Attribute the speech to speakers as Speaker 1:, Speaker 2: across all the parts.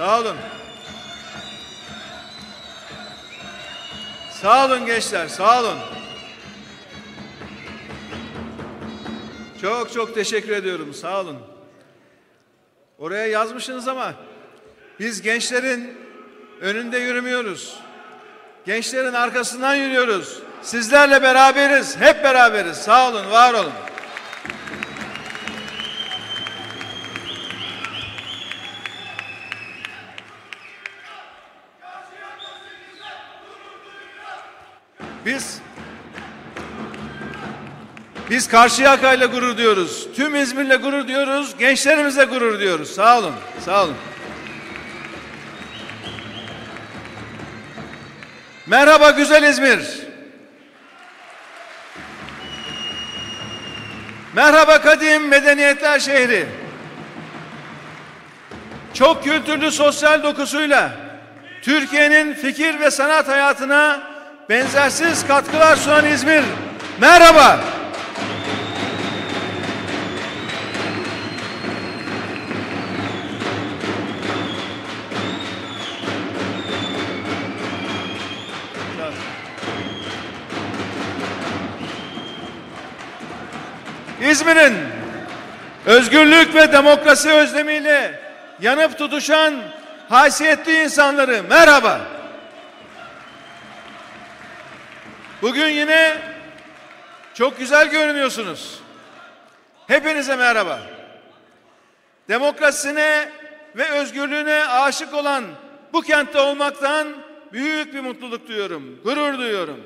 Speaker 1: Sağ olun. Sağ olun gençler, sağ olun. Çok çok teşekkür ediyorum, sağ olun. Oraya yazmışsınız ama biz gençlerin önünde yürümüyoruz. Gençlerin arkasından yürüyoruz. Sizlerle beraberiz, hep beraberiz. Sağ olun, var olun. Biz Karşıyaka'yla gurur diyoruz. Tüm İzmir'le gurur diyoruz. Gençlerimizle gurur diyoruz. Sağ olun. Sağ olun. Merhaba güzel İzmir. Merhaba kadim medeniyetler şehri. Çok kültürlü sosyal dokusuyla Türkiye'nin fikir ve sanat hayatına benzersiz katkılar sunan İzmir. Merhaba. İzmir'in özgürlük ve demokrasi özlemiyle yanıp tutuşan haysiyetli insanları merhaba. Bugün yine çok güzel görünüyorsunuz. Hepinize merhaba. Demokrasisine ve özgürlüğüne aşık olan bu kentte olmaktan büyük bir mutluluk duyuyorum, gurur duyuyorum.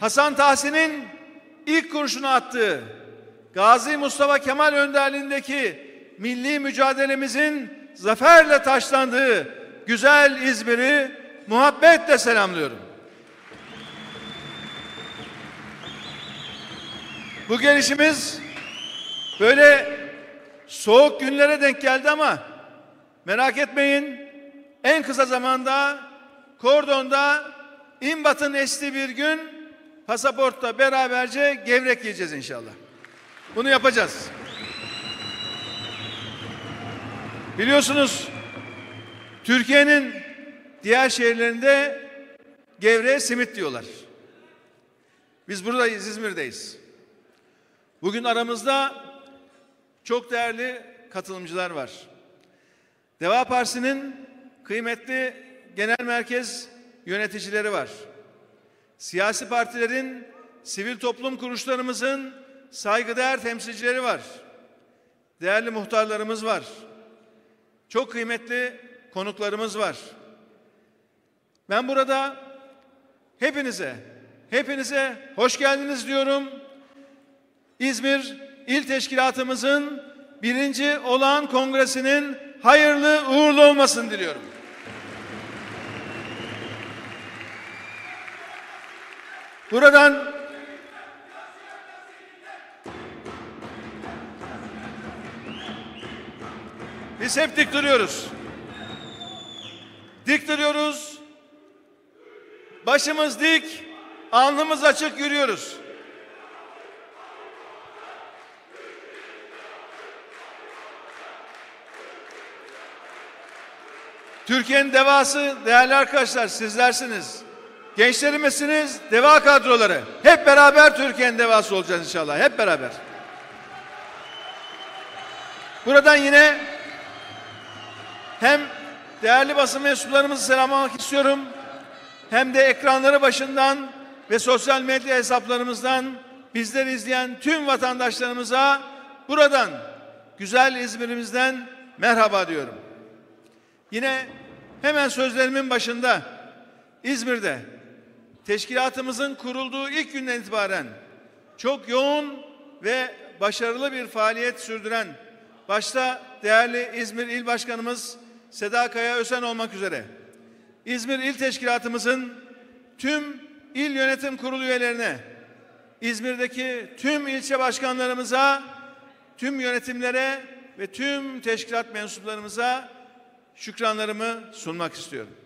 Speaker 1: Hasan Tahsin'in ilk kurşunu attığı Gazi Mustafa Kemal önderliğindeki milli mücadelemizin zaferle taşlandığı güzel İzmir'i muhabbetle selamlıyorum. Bu gelişimiz böyle soğuk günlere denk geldi ama merak etmeyin en kısa zamanda kordonda imbatın estiği bir gün pasaportta beraberce gevrek yiyeceğiz inşallah. Bunu yapacağız. Biliyorsunuz Türkiye'nin diğer şehirlerinde gevreğe simit diyorlar. Biz buradayız, İzmir'deyiz. Bugün aramızda çok değerli katılımcılar var. Deva Partisi'nin kıymetli genel merkez yöneticileri var. Siyasi partilerin, sivil toplum kuruluşlarımızın saygıdeğer temsilcileri var. Değerli muhtarlarımız var. Çok kıymetli konuklarımız var. Ben burada hepinize, hepinize hoş geldiniz diyorum. İzmir İl Teşkilatımızın birinci olağan kongresinin hayırlı uğurlu olmasını diliyorum. Buradan biz hep dik duruyoruz. Dik duruyoruz. Başımız dik, alnımız açık yürüyoruz. Türkiye'nin devası değerli arkadaşlar sizlersiniz. Gençlerimizsiniz, deva kadroları. Hep beraber Türkiye'nin devası olacağız inşallah. Hep beraber. Buradan yine hem değerli basın mensuplarımızı selamlamak istiyorum. Hem de ekranları başından ve sosyal medya hesaplarımızdan bizleri izleyen tüm vatandaşlarımıza buradan güzel İzmir'imizden merhaba diyorum. Yine hemen sözlerimin başında İzmir'de teşkilatımızın kurulduğu ilk günden itibaren çok yoğun ve başarılı bir faaliyet sürdüren başta değerli İzmir İl Başkanımız Seda Kaya Ösen olmak üzere İzmir İl Teşkilatımızın tüm il yönetim kurulu üyelerine İzmir'deki tüm ilçe başkanlarımıza tüm yönetimlere ve tüm teşkilat mensuplarımıza şükranlarımı sunmak istiyorum.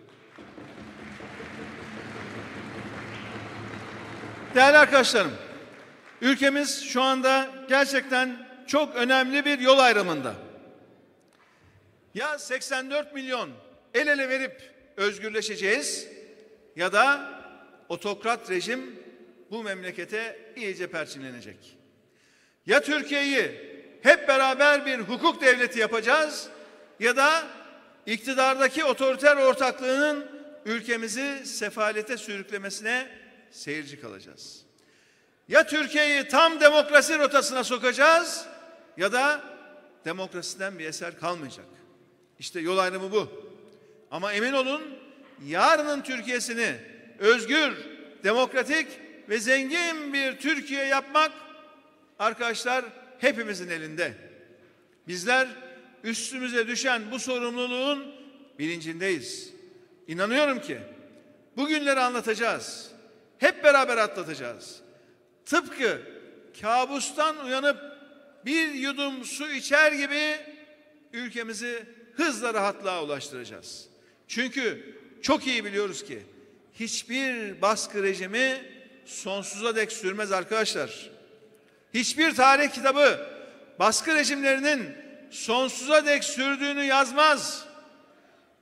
Speaker 1: Değerli arkadaşlarım, ülkemiz şu anda gerçekten çok önemli bir yol ayrımında. Ya 84 milyon el ele verip özgürleşeceğiz ya da otokrat rejim bu memlekete iyice perçinlenecek. Ya Türkiye'yi hep beraber bir hukuk devleti yapacağız ya da iktidardaki otoriter ortaklığının ülkemizi sefalete sürüklemesine seyirci kalacağız. Ya Türkiye'yi tam demokrasi rotasına sokacağız ya da demokrasiden bir eser kalmayacak. İşte yol ayrımı bu. Ama emin olun yarının Türkiye'sini özgür, demokratik ve zengin bir Türkiye yapmak arkadaşlar hepimizin elinde. Bizler üstümüze düşen bu sorumluluğun bilincindeyiz. İnanıyorum ki bugünleri anlatacağız. Hep beraber atlatacağız. Tıpkı kabustan uyanıp bir yudum su içer gibi ülkemizi hızla rahatlığa ulaştıracağız. Çünkü çok iyi biliyoruz ki hiçbir baskı rejimi sonsuza dek sürmez arkadaşlar. Hiçbir tarih kitabı baskı rejimlerinin sonsuza dek sürdüğünü yazmaz.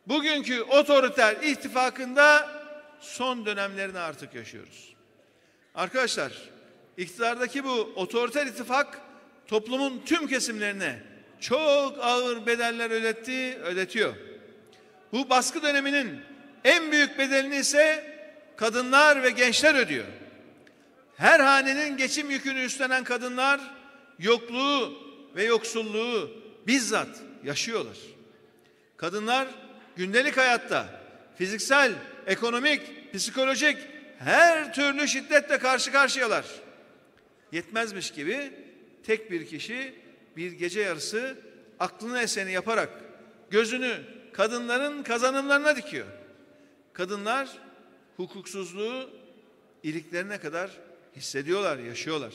Speaker 1: Bugünkü otoriter ittifakında son dönemlerini artık yaşıyoruz. Arkadaşlar, iktidardaki bu otoriter ittifak toplumun tüm kesimlerine çok ağır bedeller ödetti, ödetiyor. Bu baskı döneminin en büyük bedelini ise kadınlar ve gençler ödüyor. Her hanenin geçim yükünü üstlenen kadınlar yokluğu ve yoksulluğu bizzat yaşıyorlar. Kadınlar gündelik hayatta fiziksel, ekonomik, psikolojik her türlü şiddetle karşı karşıyalar. Yetmezmiş gibi tek bir kişi bir gece yarısı aklına eseni yaparak gözünü kadınların kazanımlarına dikiyor. Kadınlar hukuksuzluğu iliklerine kadar hissediyorlar, yaşıyorlar.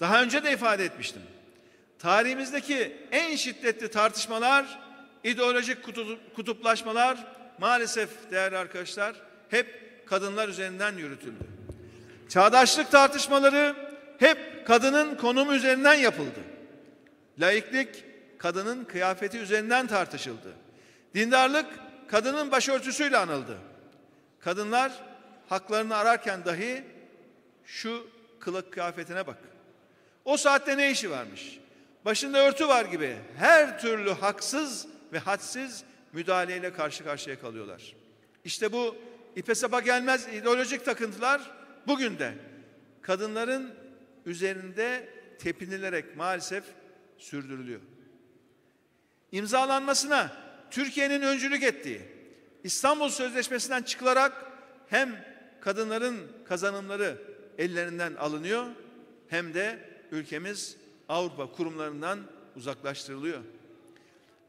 Speaker 1: Daha önce de ifade etmiştim. Tarihimizdeki en şiddetli tartışmalar, ideolojik kutuplaşmalar maalesef değerli arkadaşlar hep kadınlar üzerinden yürütüldü. Çağdaşlık tartışmaları hep kadının konumu üzerinden yapıldı. Laiklik kadının kıyafeti üzerinden tartışıldı. Dindarlık kadının başörtüsüyle anıldı. Kadınlar haklarını ararken dahi şu kılık kıyafetine bak. O saatte ne işi varmış? Başında örtü var gibi her türlü haksız ve hadsiz müdahaleyle karşı karşıya kalıyorlar. İşte bu ipe sapa gelmez ideolojik takıntılar bugün de kadınların üzerinde tepinilerek maalesef sürdürülüyor. İmzalanmasına Türkiye'nin öncülük ettiği İstanbul Sözleşmesi'nden çıkılarak hem kadınların kazanımları ellerinden alınıyor hem de ülkemiz Avrupa kurumlarından uzaklaştırılıyor.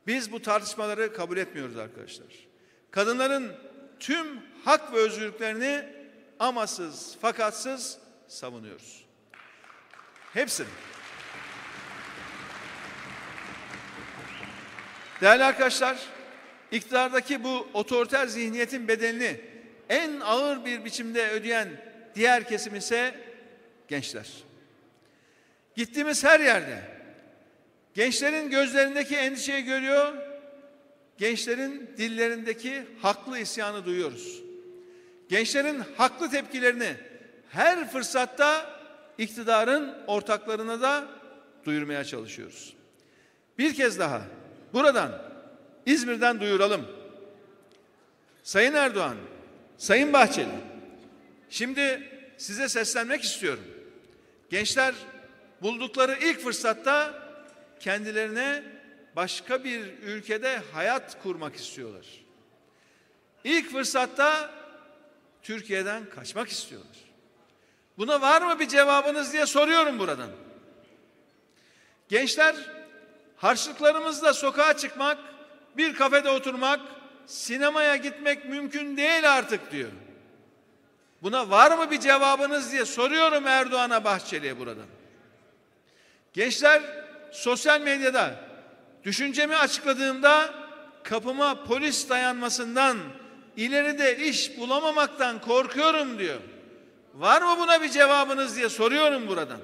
Speaker 1: Biz bu tartışmaları kabul etmiyoruz arkadaşlar. Kadınların tüm hak ve özgürlüklerini amasız, fakatsız savunuyoruz. Hepsini. Değerli arkadaşlar, iktidardaki bu otoriter zihniyetin bedelini en ağır bir biçimde ödeyen diğer kesim ise gençler. Gittiğimiz her yerde gençlerin gözlerindeki endişeyi görüyor, gençlerin dillerindeki haklı isyanı duyuyoruz. Gençlerin haklı tepkilerini her fırsatta iktidarın ortaklarına da duyurmaya çalışıyoruz. Bir kez daha buradan İzmir'den duyuralım. Sayın Erdoğan, Sayın Bahçeli, şimdi size seslenmek istiyorum. Gençler buldukları ilk fırsatta kendilerine başka bir ülkede hayat kurmak istiyorlar. İlk fırsatta Türkiye'den kaçmak istiyorlar. Buna var mı bir cevabınız diye soruyorum buradan. Gençler harçlıklarımızla sokağa çıkmak, bir kafede oturmak, sinemaya gitmek mümkün değil artık diyor. Buna var mı bir cevabınız diye soruyorum Erdoğan'a Bahçeli'ye buradan. Gençler sosyal medyada düşüncemi açıkladığımda kapıma polis dayanmasından ileride iş bulamamaktan korkuyorum diyor. Var mı buna bir cevabınız diye soruyorum buradan.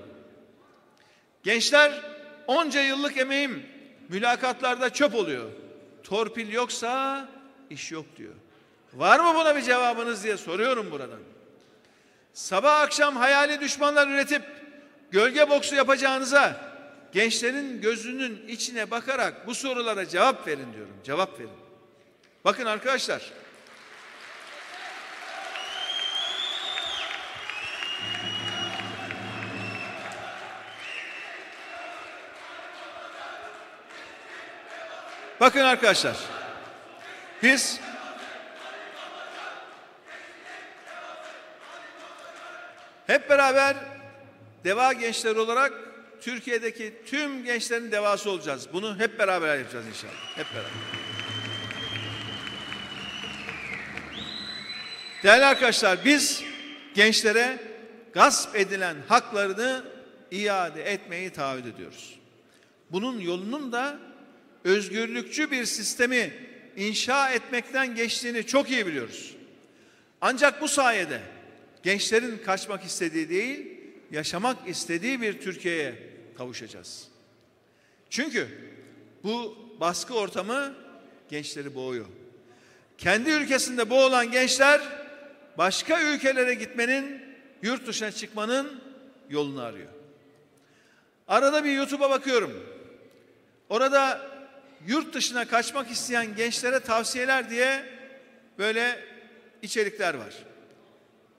Speaker 1: Gençler onca yıllık emeğim mülakatlarda çöp oluyor. torpil yoksa iş yok diyor. Var mı buna bir cevabınız diye soruyorum buradan. Sabah akşam hayali düşmanlar üretip gölge boksu yapacağınıza gençlerin gözünün içine bakarak bu sorulara cevap verin diyorum. Cevap verin. Bakın arkadaşlar. Bakın arkadaşlar. Biz hep beraber deva gençleri olarak Türkiye'deki tüm gençlerin devası olacağız. Bunu hep beraber yapacağız inşallah. Hep beraber. Değerli arkadaşlar biz gençlere gasp edilen haklarını iade etmeyi taahhüt ediyoruz. Bunun yolunun da özgürlükçü bir sistemi inşa etmekten geçtiğini çok iyi biliyoruz. Ancak bu sayede gençlerin kaçmak istediği değil, yaşamak istediği bir Türkiye'ye kavuşacağız. Çünkü bu baskı ortamı gençleri boğuyor. Kendi ülkesinde boğulan gençler başka ülkelere gitmenin, yurt dışına çıkmanın yolunu arıyor. Arada bir YouTube'a bakıyorum. Orada yurt dışına kaçmak isteyen gençlere tavsiyeler diye böyle içerikler var.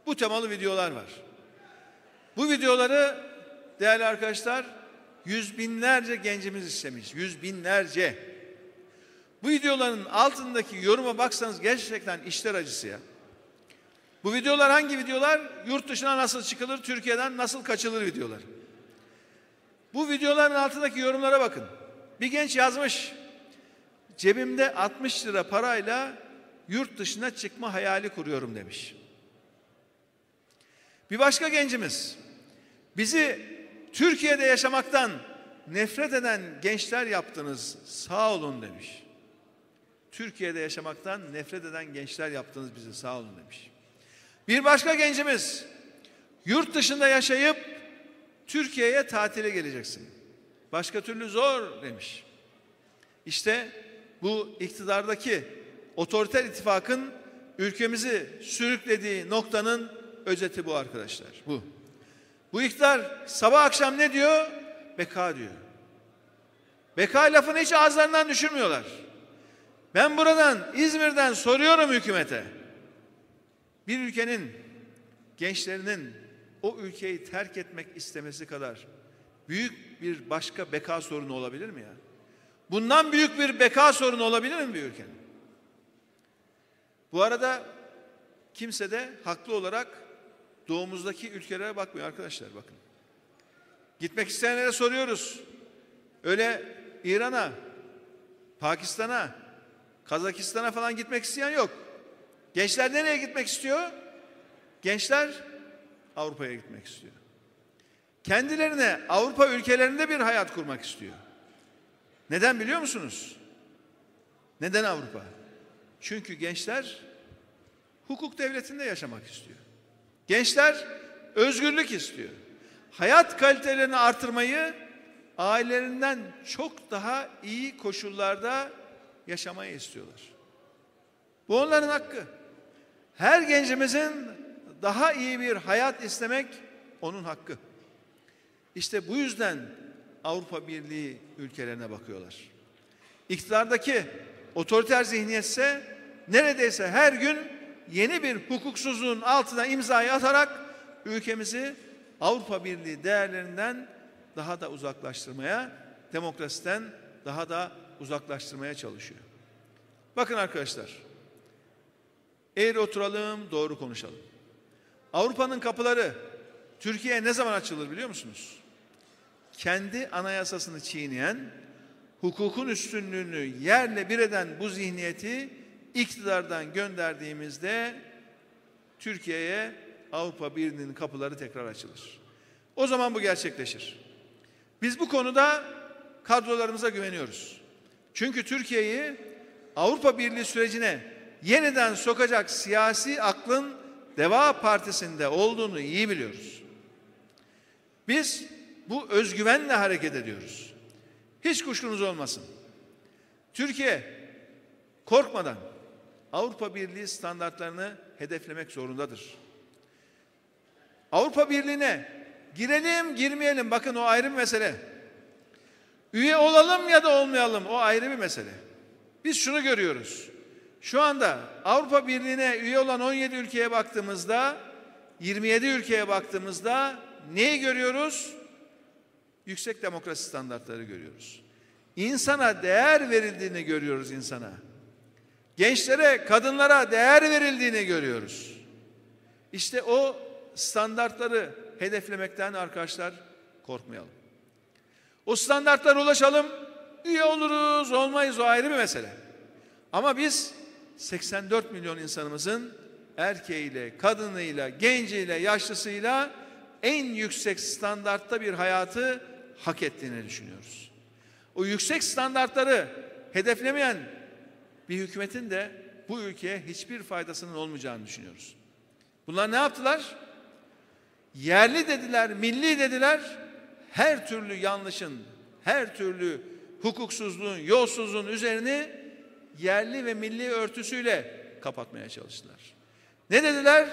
Speaker 1: Bu temalı videolar var. Bu videoları değerli arkadaşlar yüz binlerce gencimiz istemiş. Yüz binlerce. Bu videoların altındaki yoruma baksanız gerçekten işler acısı ya. Bu videolar hangi videolar? Yurt dışına nasıl çıkılır, Türkiye'den nasıl kaçılır videolar. Bu videoların altındaki yorumlara bakın. Bir genç yazmış. Cebimde 60 lira parayla yurt dışına çıkma hayali kuruyorum demiş. Bir başka gencimiz bizi Türkiye'de yaşamaktan nefret eden gençler yaptınız sağ olun demiş. Türkiye'de yaşamaktan nefret eden gençler yaptınız bizi sağ olun demiş. Bir başka gencimiz yurt dışında yaşayıp Türkiye'ye tatile geleceksin. Başka türlü zor demiş. İşte bu iktidardaki otoriter ittifakın ülkemizi sürüklediği noktanın özeti bu arkadaşlar. Bu. Bu iktidar sabah akşam ne diyor? Beka diyor. Beka lafını hiç ağızlarından düşürmüyorlar. Ben buradan İzmir'den soruyorum hükümete. Bir ülkenin gençlerinin o ülkeyi terk etmek istemesi kadar büyük bir başka beka sorunu olabilir mi ya? Bundan büyük bir beka sorunu olabilir mi bir ülkenin? Bu arada kimse de haklı olarak doğumuzdaki ülkelere bakmıyor arkadaşlar bakın. Gitmek isteyenlere soruyoruz. Öyle İran'a, Pakistan'a, Kazakistan'a falan gitmek isteyen yok. Gençler nereye gitmek istiyor? Gençler Avrupa'ya gitmek istiyor. Kendilerine Avrupa ülkelerinde bir hayat kurmak istiyor. Neden biliyor musunuz? Neden Avrupa? Çünkü gençler hukuk devletinde yaşamak istiyor. Gençler özgürlük istiyor. Hayat kalitelerini artırmayı ailelerinden çok daha iyi koşullarda yaşamayı istiyorlar. Bu onların hakkı. Her gencimizin daha iyi bir hayat istemek onun hakkı. İşte bu yüzden Avrupa Birliği ülkelerine bakıyorlar. İktidardaki otoriter zihniyetse neredeyse her gün yeni bir hukuksuzluğun altına imzayı atarak ülkemizi Avrupa Birliği değerlerinden daha da uzaklaştırmaya, demokrasiden daha da uzaklaştırmaya çalışıyor. Bakın arkadaşlar, eğri oturalım, doğru konuşalım. Avrupa'nın kapıları Türkiye'ye ne zaman açılır biliyor musunuz? Kendi anayasasını çiğneyen, hukukun üstünlüğünü yerle bir eden bu zihniyeti iktidardan gönderdiğimizde Türkiye'ye Avrupa Birliği'nin kapıları tekrar açılır. O zaman bu gerçekleşir. Biz bu konuda kadrolarımıza güveniyoruz. Çünkü Türkiye'yi Avrupa Birliği sürecine yeniden sokacak siyasi aklın Deva Partisi'nde olduğunu iyi biliyoruz. Biz bu özgüvenle hareket ediyoruz. Hiç kuşkunuz olmasın. Türkiye korkmadan Avrupa Birliği standartlarını hedeflemek zorundadır. Avrupa Birliği'ne girelim girmeyelim bakın o ayrı bir mesele. Üye olalım ya da olmayalım o ayrı bir mesele. Biz şunu görüyoruz. Şu anda Avrupa Birliği'ne üye olan 17 ülkeye baktığımızda 27 ülkeye baktığımızda neyi görüyoruz? Yüksek demokrasi standartları görüyoruz. İnsana değer verildiğini görüyoruz insana. Gençlere, kadınlara değer verildiğini görüyoruz. İşte o standartları hedeflemekten arkadaşlar korkmayalım. O standartlara ulaşalım. Üye oluruz, olmayız o ayrı bir mesele. Ama biz 84 milyon insanımızın erkeğiyle, kadınıyla, genciyle, yaşlısıyla en yüksek standartta bir hayatı hak ettiğini düşünüyoruz. O yüksek standartları hedeflemeyen bir hükümetin de bu ülkeye hiçbir faydasının olmayacağını düşünüyoruz. Bunlar ne yaptılar? Yerli dediler, milli dediler. Her türlü yanlışın, her türlü hukuksuzluğun, yolsuzluğun üzerini yerli ve milli örtüsüyle kapatmaya çalıştılar. Ne dediler?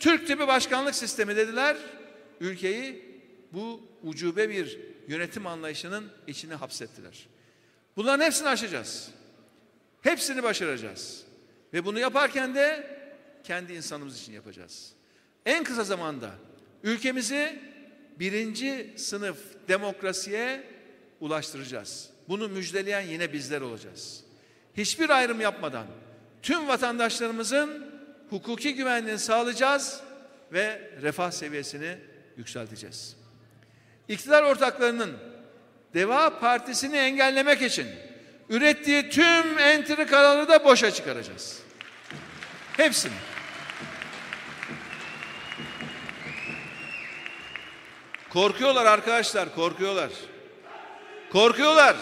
Speaker 1: Türk tipi başkanlık sistemi dediler. Ülkeyi bu ucube bir yönetim anlayışının içine hapsettiler. Bunların hepsini aşacağız. Hepsini başaracağız. Ve bunu yaparken de kendi insanımız için yapacağız. En kısa zamanda ülkemizi birinci sınıf demokrasiye ulaştıracağız. Bunu müjdeleyen yine bizler olacağız. Hiçbir ayrım yapmadan tüm vatandaşlarımızın hukuki güvenliğini sağlayacağız ve refah seviyesini yükselteceğiz. İktidar ortaklarının Deva Partisi'ni engellemek için ürettiği tüm entrikaları da boşa çıkaracağız. Hepsini. Korkuyorlar arkadaşlar, korkuyorlar. Korkuyorlar.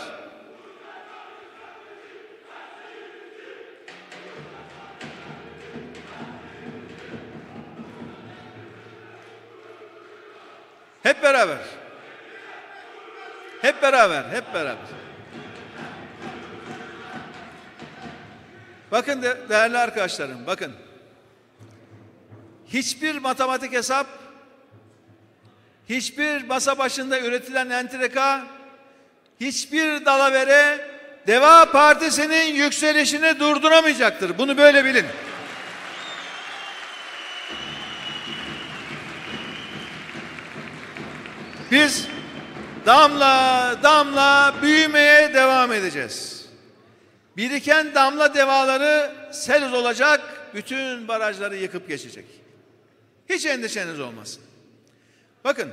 Speaker 1: Hep beraber. Hep beraber, hep beraber. Bakın de, değerli arkadaşlarım, bakın. Hiçbir matematik hesap, hiçbir masa başında üretilen entrika, hiçbir dalavere Deva Partisi'nin yükselişini durduramayacaktır. Bunu böyle bilin. Biz damla damla büyümeye devam edeceğiz. Biriken damla devaları sel olacak, bütün barajları yıkıp geçecek. Hiç endişeniz olmasın. Bakın,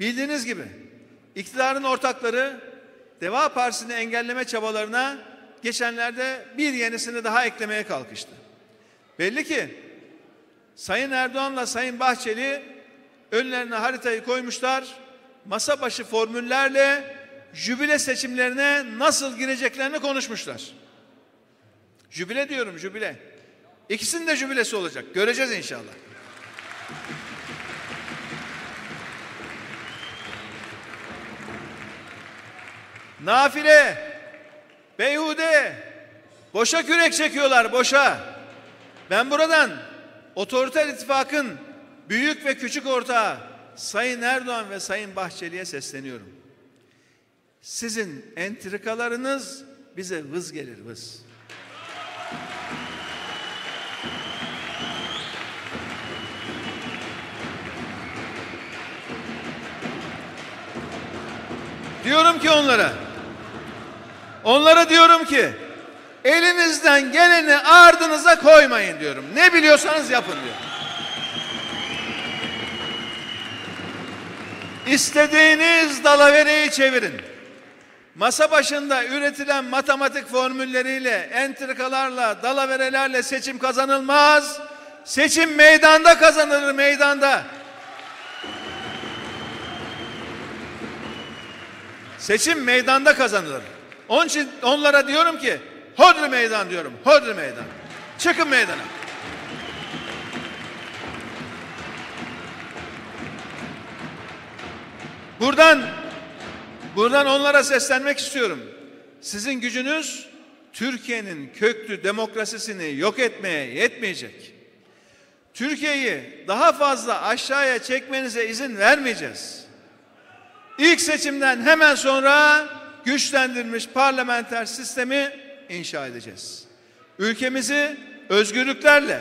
Speaker 1: bildiğiniz gibi iktidarın ortakları Deva Partisi'ni engelleme çabalarına geçenlerde bir yenisini daha eklemeye kalkıştı. Belli ki Sayın Erdoğan'la Sayın Bahçeli önlerine haritayı koymuşlar masa başı formüllerle jübile seçimlerine nasıl gireceklerini konuşmuşlar. Jübile diyorum jübile. İkisinin de jübilesi olacak. Göreceğiz inşallah. Nafile, beyhude, boşa kürek çekiyorlar, boşa. Ben buradan otoriter ittifakın büyük ve küçük ortağı Sayın Erdoğan ve Sayın Bahçeli'ye sesleniyorum. Sizin entrikalarınız bize vız gelir vız. Diyorum ki onlara, onlara diyorum ki, elinizden geleni ardınıza koymayın diyorum. Ne biliyorsanız yapın diyorum. İstediğiniz dalavereyi çevirin. Masa başında üretilen matematik formülleriyle, entrikalarla, dalaverelerle seçim kazanılmaz. Seçim meydanda kazanılır, meydanda. Seçim meydanda kazanılır. Onun için onlara diyorum ki, hodri meydan diyorum, hodri meydan. Çıkın meydana. Buradan buradan onlara seslenmek istiyorum. Sizin gücünüz Türkiye'nin köklü demokrasisini yok etmeye yetmeyecek. Türkiye'yi daha fazla aşağıya çekmenize izin vermeyeceğiz. İlk seçimden hemen sonra güçlendirilmiş parlamenter sistemi inşa edeceğiz. Ülkemizi özgürlüklerle,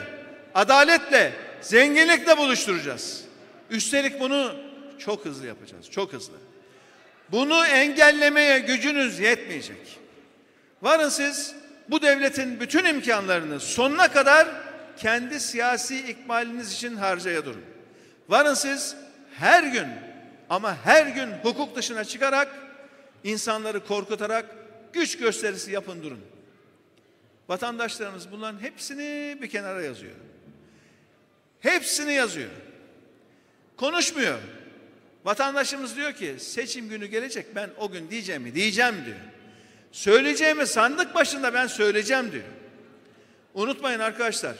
Speaker 1: adaletle, zenginlikle buluşturacağız. Üstelik bunu çok hızlı yapacağız, çok hızlı. Bunu engellemeye gücünüz yetmeyecek. Varın siz bu devletin bütün imkanlarını sonuna kadar kendi siyasi ikmaliniz için harcaya durun. Varın siz her gün ama her gün hukuk dışına çıkarak insanları korkutarak güç gösterisi yapın durun. Vatandaşlarımız bunların hepsini bir kenara yazıyor. Hepsini yazıyor. Konuşmuyor. Vatandaşımız diyor ki seçim günü gelecek ben o gün diyeceğimi diyeceğim diyor. Söyleyeceğimi sandık başında ben söyleyeceğim diyor. Unutmayın arkadaşlar.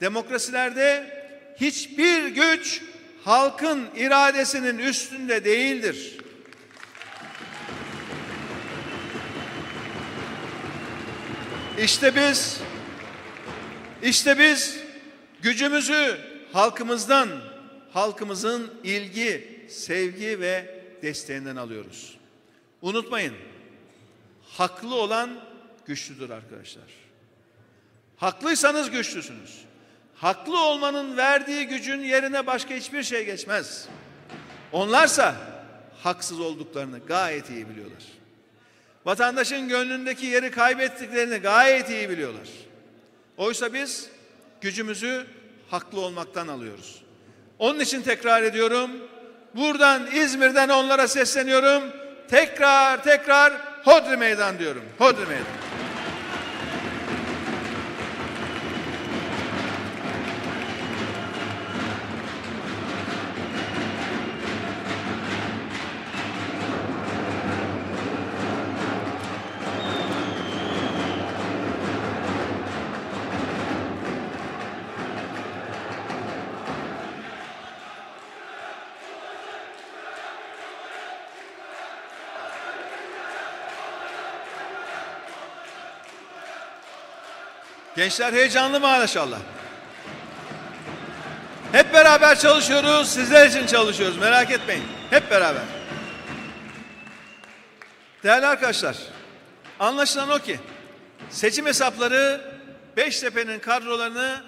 Speaker 1: Demokrasilerde hiçbir güç halkın iradesinin üstünde değildir. İşte biz işte biz gücümüzü halkımızdan, halkımızın ilgi, sevgi ve desteğinden alıyoruz. Unutmayın. Haklı olan güçlüdür arkadaşlar. Haklıysanız güçlüsünüz. Haklı olmanın verdiği gücün yerine başka hiçbir şey geçmez. Onlarsa haksız olduklarını gayet iyi biliyorlar. Vatandaşın gönlündeki yeri kaybettiklerini gayet iyi biliyorlar. Oysa biz gücümüzü haklı olmaktan alıyoruz. Onun için tekrar ediyorum. Buradan İzmir'den onlara sesleniyorum. Tekrar tekrar Hodri Meydan diyorum. Hodri Meydan. Gençler heyecanlı maşallah? Hep beraber çalışıyoruz, sizler için çalışıyoruz. Merak etmeyin. Hep beraber. Değerli arkadaşlar, anlaşılan o ki seçim hesapları Beştepe'nin kadrolarını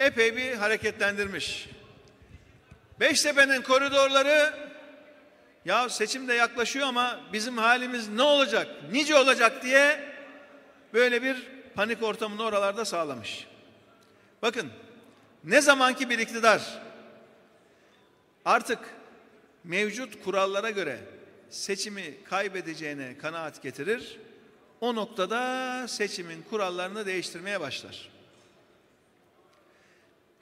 Speaker 1: epey bir hareketlendirmiş. Beştepe'nin koridorları ya seçim de yaklaşıyor ama bizim halimiz ne olacak, nice olacak diye böyle bir panik ortamını oralarda sağlamış. Bakın ne zamanki bir iktidar artık mevcut kurallara göre seçimi kaybedeceğine kanaat getirir, o noktada seçimin kurallarını değiştirmeye başlar.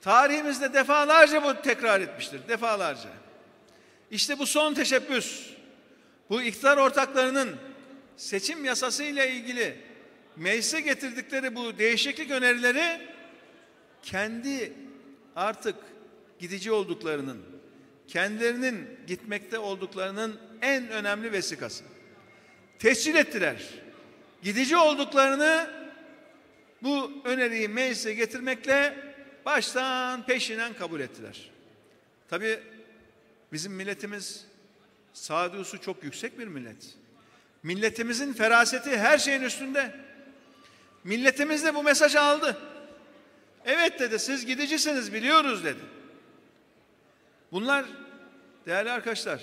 Speaker 1: Tarihimizde defalarca bu tekrar etmiştir, defalarca. İşte bu son teşebbüs, bu iktidar ortaklarının seçim yasası ile ilgili meclise getirdikleri bu değişiklik önerileri kendi artık gidici olduklarının, kendilerinin gitmekte olduklarının en önemli vesikası. Tescil ettiler. Gidici olduklarını bu öneriyi meclise getirmekle baştan peşinen kabul ettiler. Tabi bizim milletimiz sağduyusu çok yüksek bir millet. Milletimizin feraseti her şeyin üstünde. Milletimiz de bu mesajı aldı. Evet dedi siz gidicisiniz biliyoruz dedi. Bunlar değerli arkadaşlar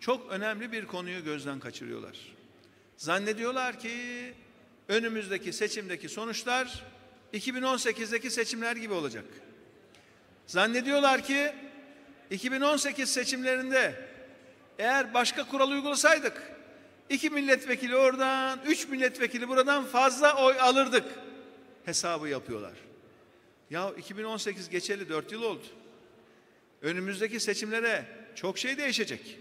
Speaker 1: çok önemli bir konuyu gözden kaçırıyorlar. Zannediyorlar ki önümüzdeki seçimdeki sonuçlar 2018'deki seçimler gibi olacak. Zannediyorlar ki 2018 seçimlerinde eğer başka kural uygulasaydık iki milletvekili oradan, üç milletvekili buradan fazla oy alırdık hesabı yapıyorlar. Ya 2018 geçeli dört yıl oldu. Önümüzdeki seçimlere çok şey değişecek.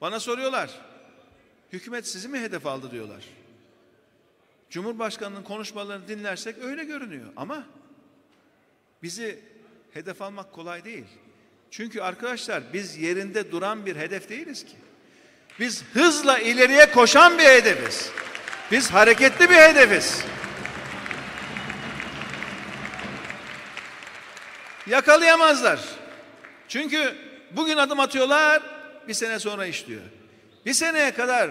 Speaker 1: Bana soruyorlar. Hükümet sizi mi hedef aldı diyorlar. Cumhurbaşkanının konuşmalarını dinlersek öyle görünüyor ama bizi hedef almak kolay değil. Çünkü arkadaşlar biz yerinde duran bir hedef değiliz ki. Biz hızla ileriye koşan bir hedefiz. Biz hareketli bir hedefiz. Yakalayamazlar. Çünkü bugün adım atıyorlar, bir sene sonra işliyor. Bir seneye kadar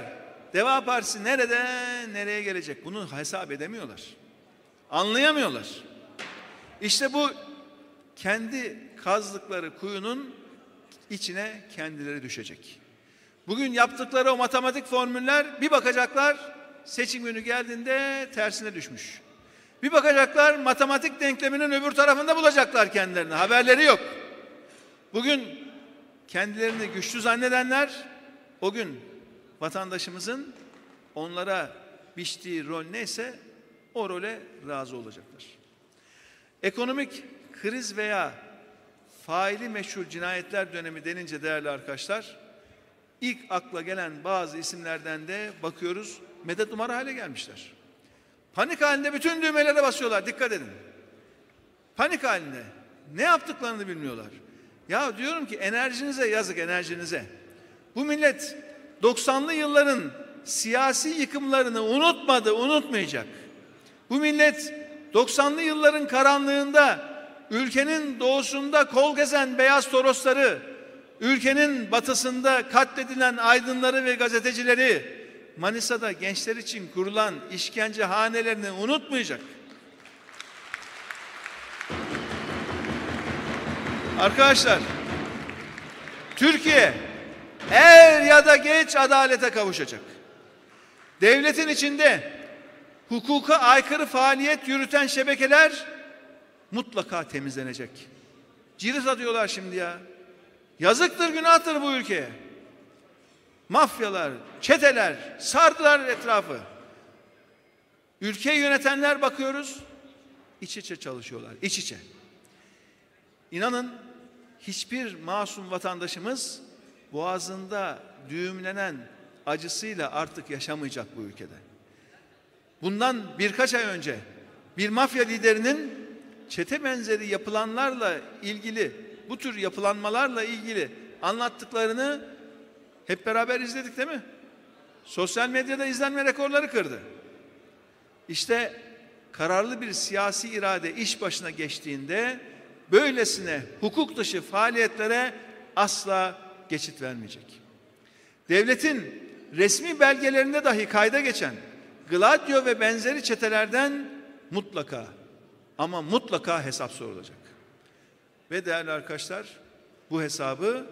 Speaker 1: Deva Partisi nereden nereye gelecek? Bunu hesap edemiyorlar. Anlayamıyorlar. İşte bu kendi kazdıkları kuyunun içine kendileri düşecek. Bugün yaptıkları o matematik formüller bir bakacaklar seçim günü geldiğinde tersine düşmüş. Bir bakacaklar matematik denkleminin öbür tarafında bulacaklar kendilerini. Haberleri yok. Bugün kendilerini güçlü zannedenler o gün vatandaşımızın onlara biçtiği rol neyse o role razı olacaklar. Ekonomik kriz veya faili meşhur cinayetler dönemi denince değerli arkadaşlar ilk akla gelen bazı isimlerden de bakıyoruz medet umar hale gelmişler. Panik halinde bütün düğmelere basıyorlar dikkat edin. Panik halinde ne yaptıklarını bilmiyorlar. Ya diyorum ki enerjinize yazık enerjinize. Bu millet 90'lı yılların siyasi yıkımlarını unutmadı, unutmayacak. Bu millet 90'lı yılların karanlığında ülkenin doğusunda kol gezen beyaz torosları, ülkenin batısında katledilen aydınları ve gazetecileri, Manisa'da gençler için kurulan işkence hanelerini unutmayacak. Arkadaşlar, Türkiye er ya da geç adalete kavuşacak. Devletin içinde hukuka aykırı faaliyet yürüten şebekeler mutlaka temizlenecek. Cirit atıyorlar şimdi ya. Yazıktır günahtır bu ülkeye. Mafyalar, çeteler sardılar etrafı. Ülkeyi yönetenler bakıyoruz iç içe çalışıyorlar. iç içe. İnanın hiçbir masum vatandaşımız boğazında düğümlenen acısıyla artık yaşamayacak bu ülkede. Bundan birkaç ay önce bir mafya liderinin çete benzeri yapılanlarla ilgili bu tür yapılanmalarla ilgili anlattıklarını hep beraber izledik değil mi? Sosyal medyada izlenme rekorları kırdı. İşte kararlı bir siyasi irade iş başına geçtiğinde böylesine hukuk dışı faaliyetlere asla geçit vermeyecek. Devletin resmi belgelerinde dahi kayda geçen Gladio ve benzeri çetelerden mutlaka ama mutlaka hesap sorulacak. Ve değerli arkadaşlar bu hesabı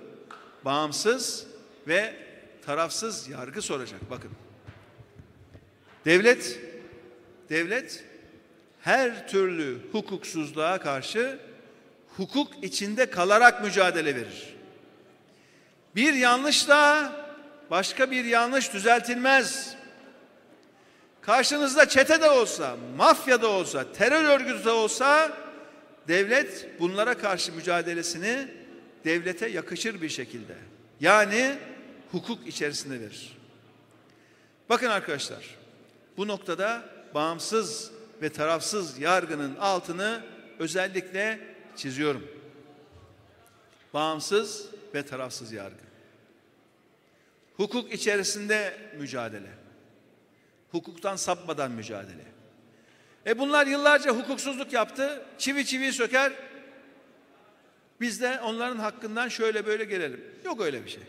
Speaker 1: bağımsız ve tarafsız yargı soracak. Bakın. Devlet devlet her türlü hukuksuzluğa karşı hukuk içinde kalarak mücadele verir. Bir yanlışla başka bir yanlış düzeltilmez. Karşınızda çete de olsa, mafya da olsa, terör örgütü de olsa devlet bunlara karşı mücadelesini devlete yakışır bir şekilde yani hukuk içerisinde verir. Bakın arkadaşlar bu noktada bağımsız ve tarafsız yargının altını özellikle çiziyorum. Bağımsız ve tarafsız yargı. Hukuk içerisinde mücadele. Hukuktan sapmadan mücadele. E bunlar yıllarca hukuksuzluk yaptı. Çivi çivi söker. Biz de onların hakkından şöyle böyle gelelim. Yok öyle bir şey.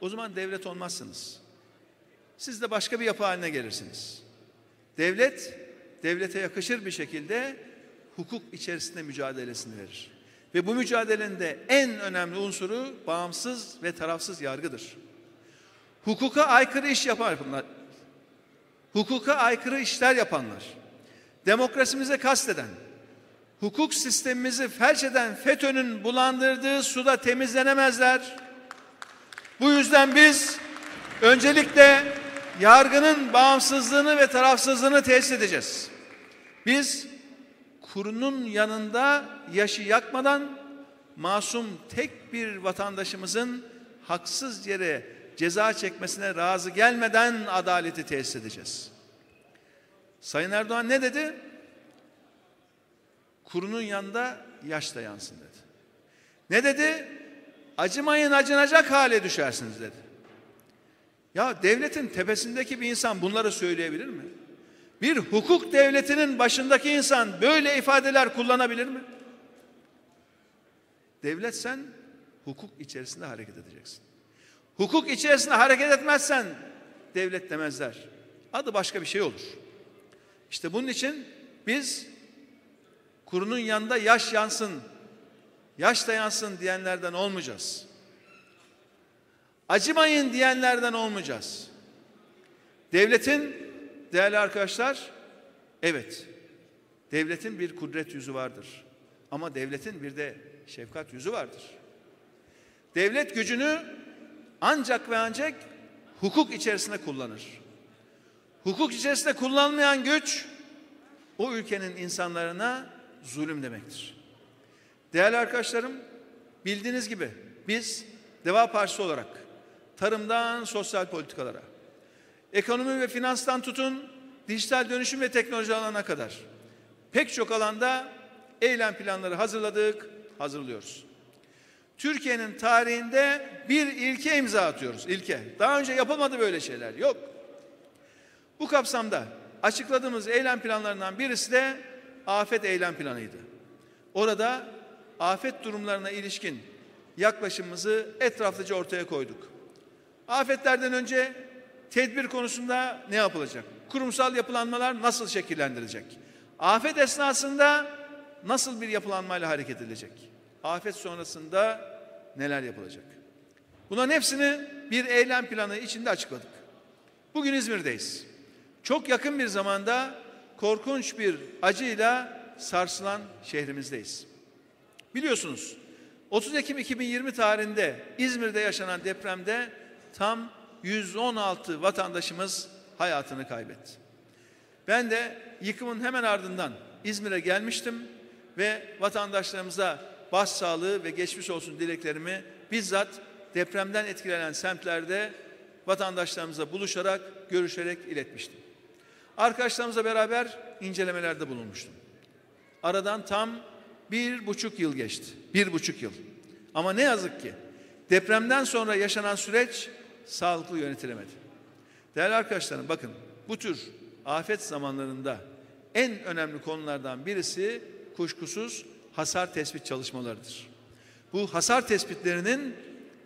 Speaker 1: O zaman devlet olmazsınız. Siz de başka bir yapı haline gelirsiniz. Devlet, devlete yakışır bir şekilde hukuk içerisinde mücadelesini verir. Ve bu mücadelenin de en önemli unsuru bağımsız ve tarafsız yargıdır. Hukuka aykırı iş yapar bunlar. Hukuka aykırı işler yapanlar, demokrasimize kasteden, hukuk sistemimizi felç eden FETÖ'nün bulandırdığı suda temizlenemezler. Bu yüzden biz öncelikle yargının bağımsızlığını ve tarafsızlığını tesis edeceğiz. Biz kurunun yanında yaşı yakmadan masum tek bir vatandaşımızın haksız yere ceza çekmesine razı gelmeden adaleti tesis edeceğiz. Sayın Erdoğan ne dedi? Kurunun yanında yaş da yansın dedi. Ne dedi? Acımayın acınacak hale düşersiniz dedi. Ya devletin tepesindeki bir insan bunları söyleyebilir mi? Bir hukuk devletinin başındaki insan böyle ifadeler kullanabilir mi? Devlet sen hukuk içerisinde hareket edeceksin. Hukuk içerisinde hareket etmezsen devlet demezler. Adı başka bir şey olur. İşte bunun için biz kurunun yanında yaş yansın, yaş da yansın diyenlerden olmayacağız. Acımayın diyenlerden olmayacağız. Devletin değerli arkadaşlar evet devletin bir kudret yüzü vardır. Ama devletin bir de şefkat yüzü vardır. Devlet gücünü ancak ve ancak hukuk içerisinde kullanır. Hukuk içerisinde kullanmayan güç o ülkenin insanlarına zulüm demektir. Değerli arkadaşlarım, bildiğiniz gibi biz Deva Partisi olarak tarımdan sosyal politikalara, ekonomi ve finanstan tutun dijital dönüşüm ve teknoloji alanına kadar pek çok alanda eylem planları hazırladık, hazırlıyoruz. Türkiye'nin tarihinde bir ilke imza atıyoruz. İlke. Daha önce yapılmadı böyle şeyler. Yok. Bu kapsamda açıkladığımız eylem planlarından birisi de afet eylem planıydı. Orada afet durumlarına ilişkin yaklaşımımızı etraflıca ortaya koyduk. Afetlerden önce tedbir konusunda ne yapılacak? Kurumsal yapılanmalar nasıl şekillendirilecek? Afet esnasında nasıl bir yapılanmayla hareket edilecek? Afet sonrasında neler yapılacak? Bunların hepsini bir eylem planı içinde açıkladık. Bugün İzmir'deyiz. Çok yakın bir zamanda korkunç bir acıyla sarsılan şehrimizdeyiz. Biliyorsunuz 30 Ekim 2020 tarihinde İzmir'de yaşanan depremde tam 116 vatandaşımız hayatını kaybetti. Ben de yıkımın hemen ardından İzmir'e gelmiştim ve vatandaşlarımıza başsağlığı ve geçmiş olsun dileklerimi bizzat depremden etkilenen semtlerde vatandaşlarımıza buluşarak, görüşerek iletmiştim. Arkadaşlarımızla beraber incelemelerde bulunmuştum. Aradan tam bir buçuk yıl geçti. Bir buçuk yıl. Ama ne yazık ki depremden sonra yaşanan süreç sağlıklı yönetilemedi. Değerli arkadaşlarım bakın bu tür afet zamanlarında en önemli konulardan birisi kuşkusuz hasar tespit çalışmalarıdır. Bu hasar tespitlerinin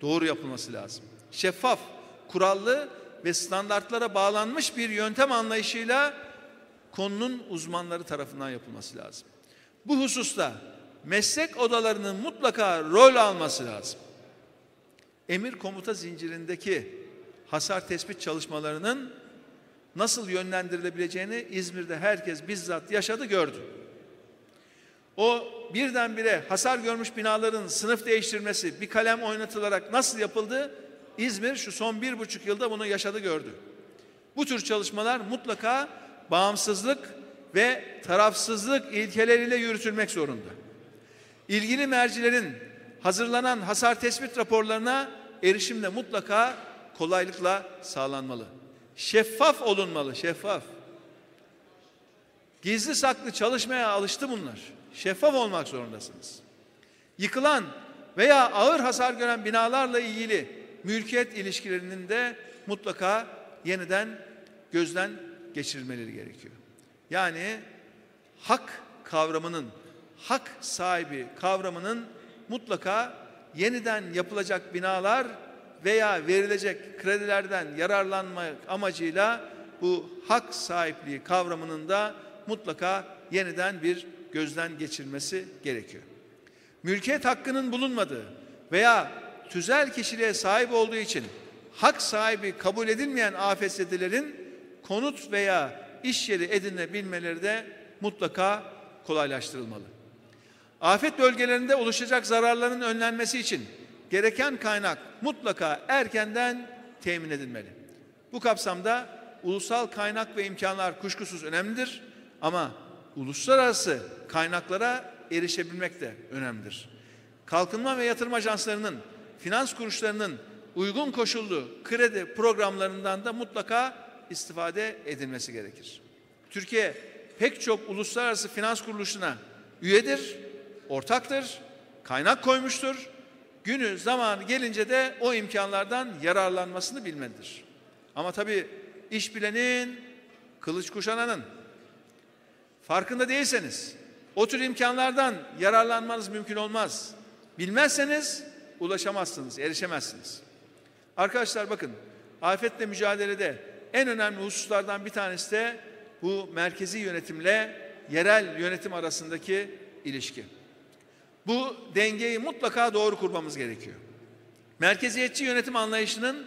Speaker 1: doğru yapılması lazım. Şeffaf, kurallı ve standartlara bağlanmış bir yöntem anlayışıyla konunun uzmanları tarafından yapılması lazım. Bu hususta meslek odalarının mutlaka rol alması lazım. Emir komuta zincirindeki hasar tespit çalışmalarının nasıl yönlendirilebileceğini İzmir'de herkes bizzat yaşadı gördü. O birdenbire hasar görmüş binaların sınıf değiştirmesi bir kalem oynatılarak nasıl yapıldı? İzmir şu son bir buçuk yılda bunu yaşadı gördü. Bu tür çalışmalar mutlaka bağımsızlık ve tarafsızlık ilkeleriyle yürütülmek zorunda. İlgili mercilerin hazırlanan hasar tespit raporlarına erişimde mutlaka kolaylıkla sağlanmalı. Şeffaf olunmalı, şeffaf. Gizli saklı çalışmaya alıştı bunlar. Şeffaf olmak zorundasınız. Yıkılan veya ağır hasar gören binalarla ilgili mülkiyet ilişkilerinin de mutlaka yeniden gözden geçirilmeleri gerekiyor. Yani hak kavramının, hak sahibi kavramının mutlaka yeniden yapılacak binalar veya verilecek kredilerden yararlanmak amacıyla bu hak sahipliği kavramının da mutlaka yeniden bir gözden geçirilmesi gerekiyor. Mülkiyet hakkının bulunmadığı veya tüzel kişiliğe sahip olduğu için hak sahibi kabul edilmeyen afetzedelerin konut veya iş yeri edinebilmeleri de mutlaka kolaylaştırılmalı. Afet bölgelerinde oluşacak zararların önlenmesi için gereken kaynak mutlaka erkenden temin edilmeli. Bu kapsamda ulusal kaynak ve imkanlar kuşkusuz önemlidir ama uluslararası kaynaklara erişebilmek de önemlidir. Kalkınma ve yatırım ajanslarının, finans kuruluşlarının uygun koşullu kredi programlarından da mutlaka istifade edilmesi gerekir. Türkiye pek çok uluslararası finans kuruluşuna üyedir, ortaktır, kaynak koymuştur günü zamanı gelince de o imkanlardan yararlanmasını bilmelidir. Ama tabii iş bilenin, kılıç kuşananın, farkında değilseniz o tür imkanlardan yararlanmanız mümkün olmaz. Bilmezseniz ulaşamazsınız, erişemezsiniz. Arkadaşlar bakın afetle mücadelede en önemli hususlardan bir tanesi de bu merkezi yönetimle yerel yönetim arasındaki ilişki. Bu dengeyi mutlaka doğru kurmamız gerekiyor. Merkeziyetçi yönetim anlayışının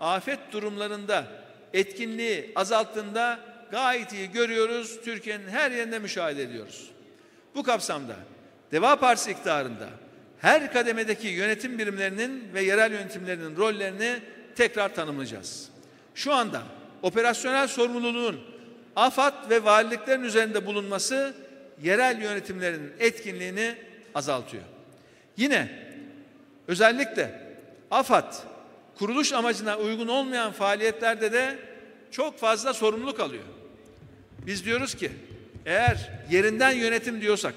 Speaker 1: afet durumlarında etkinliği azalttığında gayet iyi görüyoruz. Türkiye'nin her yerinde müşahede ediyoruz. Bu kapsamda Deva Partisi iktidarında her kademedeki yönetim birimlerinin ve yerel yönetimlerinin rollerini tekrar tanımlayacağız. Şu anda operasyonel sorumluluğun AFAD ve valiliklerin üzerinde bulunması yerel yönetimlerin etkinliğini azaltıyor. Yine özellikle AFAD kuruluş amacına uygun olmayan faaliyetlerde de çok fazla sorumluluk alıyor. Biz diyoruz ki eğer yerinden yönetim diyorsak,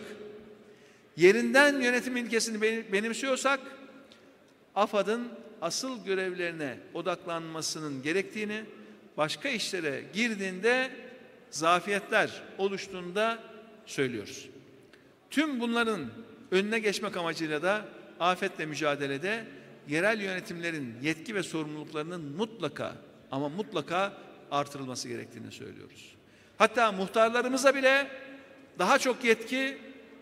Speaker 1: yerinden yönetim ilkesini benimsiyorsak AFAD'ın asıl görevlerine odaklanmasının gerektiğini, başka işlere girdiğinde zafiyetler oluştuğunda söylüyoruz. Tüm bunların önüne geçmek amacıyla da afetle mücadelede yerel yönetimlerin yetki ve sorumluluklarının mutlaka ama mutlaka artırılması gerektiğini söylüyoruz. Hatta muhtarlarımıza bile daha çok yetki,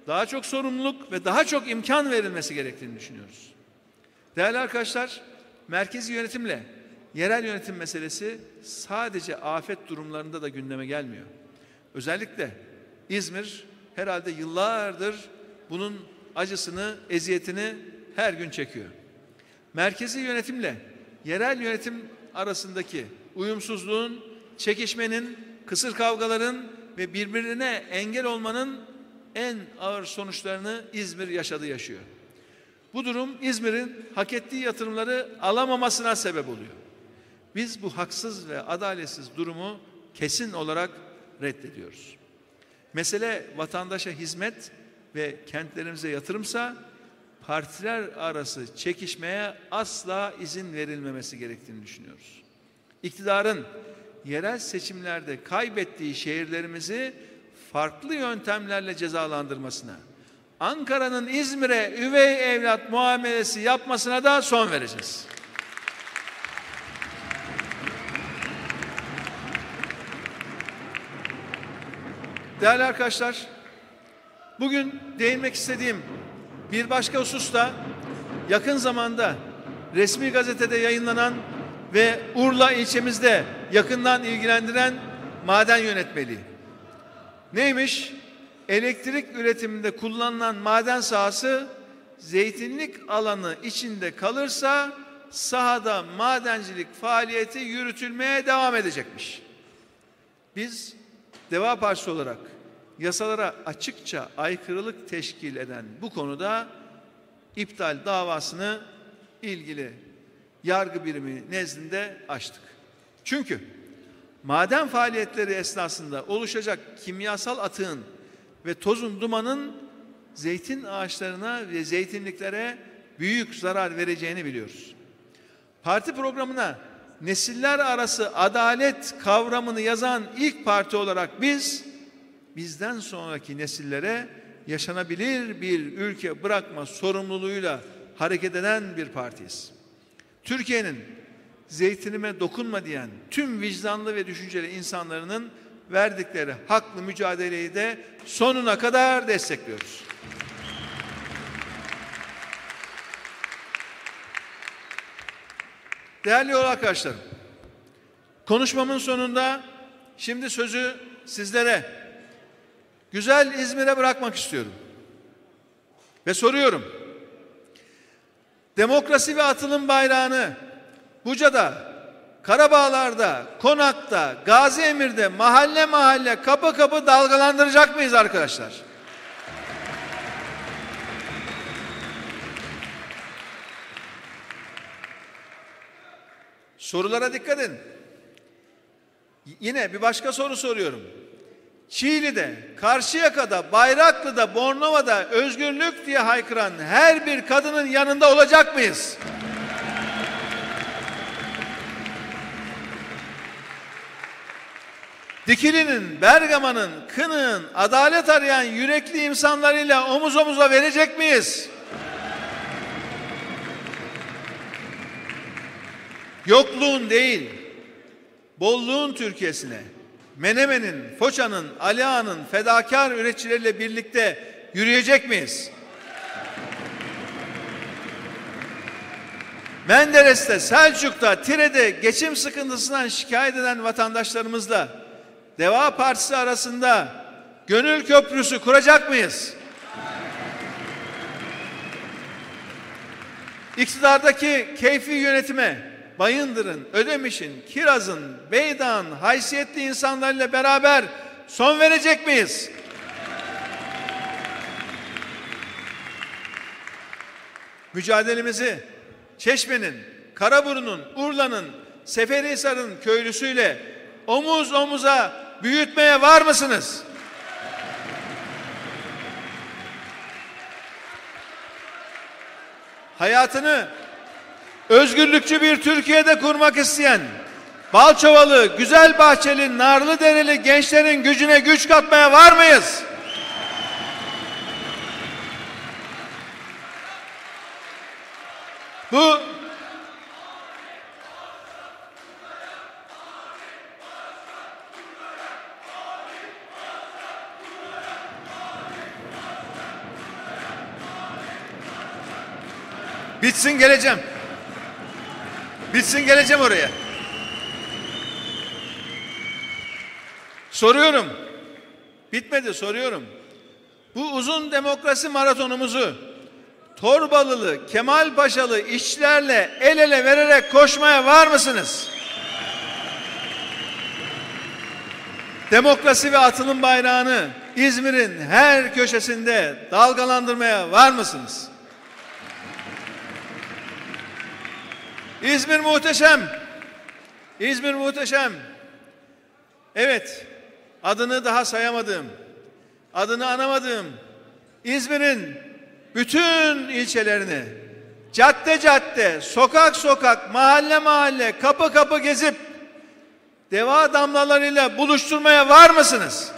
Speaker 1: daha çok sorumluluk ve daha çok imkan verilmesi gerektiğini düşünüyoruz. Değerli arkadaşlar, merkezi yönetimle yerel yönetim meselesi sadece afet durumlarında da gündeme gelmiyor. Özellikle İzmir herhalde yıllardır bunun acısını, eziyetini her gün çekiyor. Merkezi yönetimle yerel yönetim arasındaki uyumsuzluğun, çekişmenin, kısır kavgaların ve birbirine engel olmanın en ağır sonuçlarını İzmir yaşadı yaşıyor. Bu durum İzmir'in hak ettiği yatırımları alamamasına sebep oluyor. Biz bu haksız ve adaletsiz durumu kesin olarak reddediyoruz. Mesele vatandaşa hizmet ve kentlerimize yatırımsa partiler arası çekişmeye asla izin verilmemesi gerektiğini düşünüyoruz. İktidarın yerel seçimlerde kaybettiği şehirlerimizi farklı yöntemlerle cezalandırmasına, Ankara'nın İzmir'e üvey evlat muamelesi yapmasına da son vereceğiz. Değerli arkadaşlar, bugün değinmek istediğim bir başka husus da yakın zamanda resmi gazetede yayınlanan ve Urla ilçemizde yakından ilgilendiren maden yönetmeliği. Neymiş? Elektrik üretiminde kullanılan maden sahası zeytinlik alanı içinde kalırsa sahada madencilik faaliyeti yürütülmeye devam edecekmiş. Biz Deva Partisi olarak yasalara açıkça aykırılık teşkil eden bu konuda iptal davasını ilgili yargı birimi nezdinde açtık. Çünkü maden faaliyetleri esnasında oluşacak kimyasal atığın ve tozun dumanın zeytin ağaçlarına ve zeytinliklere büyük zarar vereceğini biliyoruz. Parti programına nesiller arası adalet kavramını yazan ilk parti olarak biz bizden sonraki nesillere yaşanabilir bir ülke bırakma sorumluluğuyla hareket eden bir partiyiz. Türkiye'nin zeytinime dokunma diyen tüm vicdanlı ve düşünceli insanların verdikleri haklı mücadeleyi de sonuna kadar destekliyoruz. Değerli yol arkadaşlarım, konuşmamın sonunda şimdi sözü sizlere, güzel İzmir'e bırakmak istiyorum. Ve soruyorum, demokrasi ve atılım bayrağını Buca'da, Karabağlar'da, Konak'ta, Gazi Emir'de mahalle mahalle kapı kapı dalgalandıracak mıyız arkadaşlar? Sorulara dikkat edin. Yine bir başka soru soruyorum. Çiğli'de, Karşıyaka'da, Bayraklı'da, Bornova'da özgürlük diye haykıran her bir kadının yanında olacak mıyız? Dikili'nin, Bergama'nın, Kınık'ın adalet arayan yürekli insanlarıyla omuz omuza verecek miyiz? Yokluğun değil, bolluğun Türkiye'sine, Menemen'in, Foça'nın, Ali Ağa'nın fedakar üretçileriyle birlikte yürüyecek miyiz? Menderes'te, Selçuk'ta, Tire'de geçim sıkıntısından şikayet eden vatandaşlarımızla Deva Partisi arasında gönül köprüsü kuracak mıyız? İktidardaki keyfi yönetime Bayındır'ın, Ödemiş'in, Kiraz'ın, Beydağ'ın haysiyetli insanlarla beraber son verecek miyiz? Mücadelemizi Çeşme'nin, Karaburun'un, Urla'nın, Seferihisar'ın köylüsüyle omuz omuza büyütmeye var mısınız? Hayatını özgürlükçü bir Türkiye'de kurmak isteyen Balçovalı, güzel bahçeli, narlı dereli gençlerin gücüne güç katmaya var mıyız? Bu Bitsin geleceğim. Bitsin geleceğim oraya. Soruyorum. Bitmedi soruyorum. Bu uzun demokrasi maratonumuzu Torbalılı, Kemal Paşalı işçilerle el ele vererek koşmaya var mısınız? Demokrasi ve atılım bayrağını İzmir'in her köşesinde dalgalandırmaya var mısınız? İzmir muhteşem. İzmir muhteşem. Evet, adını daha sayamadığım, adını anamadığım İzmir'in bütün ilçelerini cadde cadde, sokak sokak, mahalle mahalle, kapı kapı gezip deva damlalarıyla buluşturmaya var mısınız?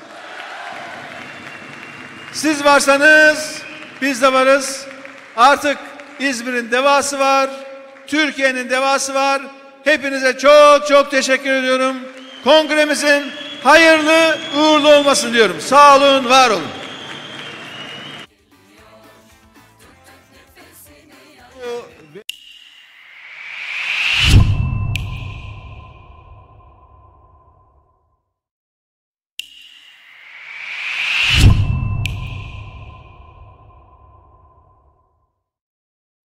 Speaker 1: Siz varsanız biz de varız. Artık İzmir'in devası var. Türkiye'nin devası var. Hepinize çok çok teşekkür ediyorum. Kongremizin hayırlı uğurlu olmasın diyorum. Sağ olun, var olun.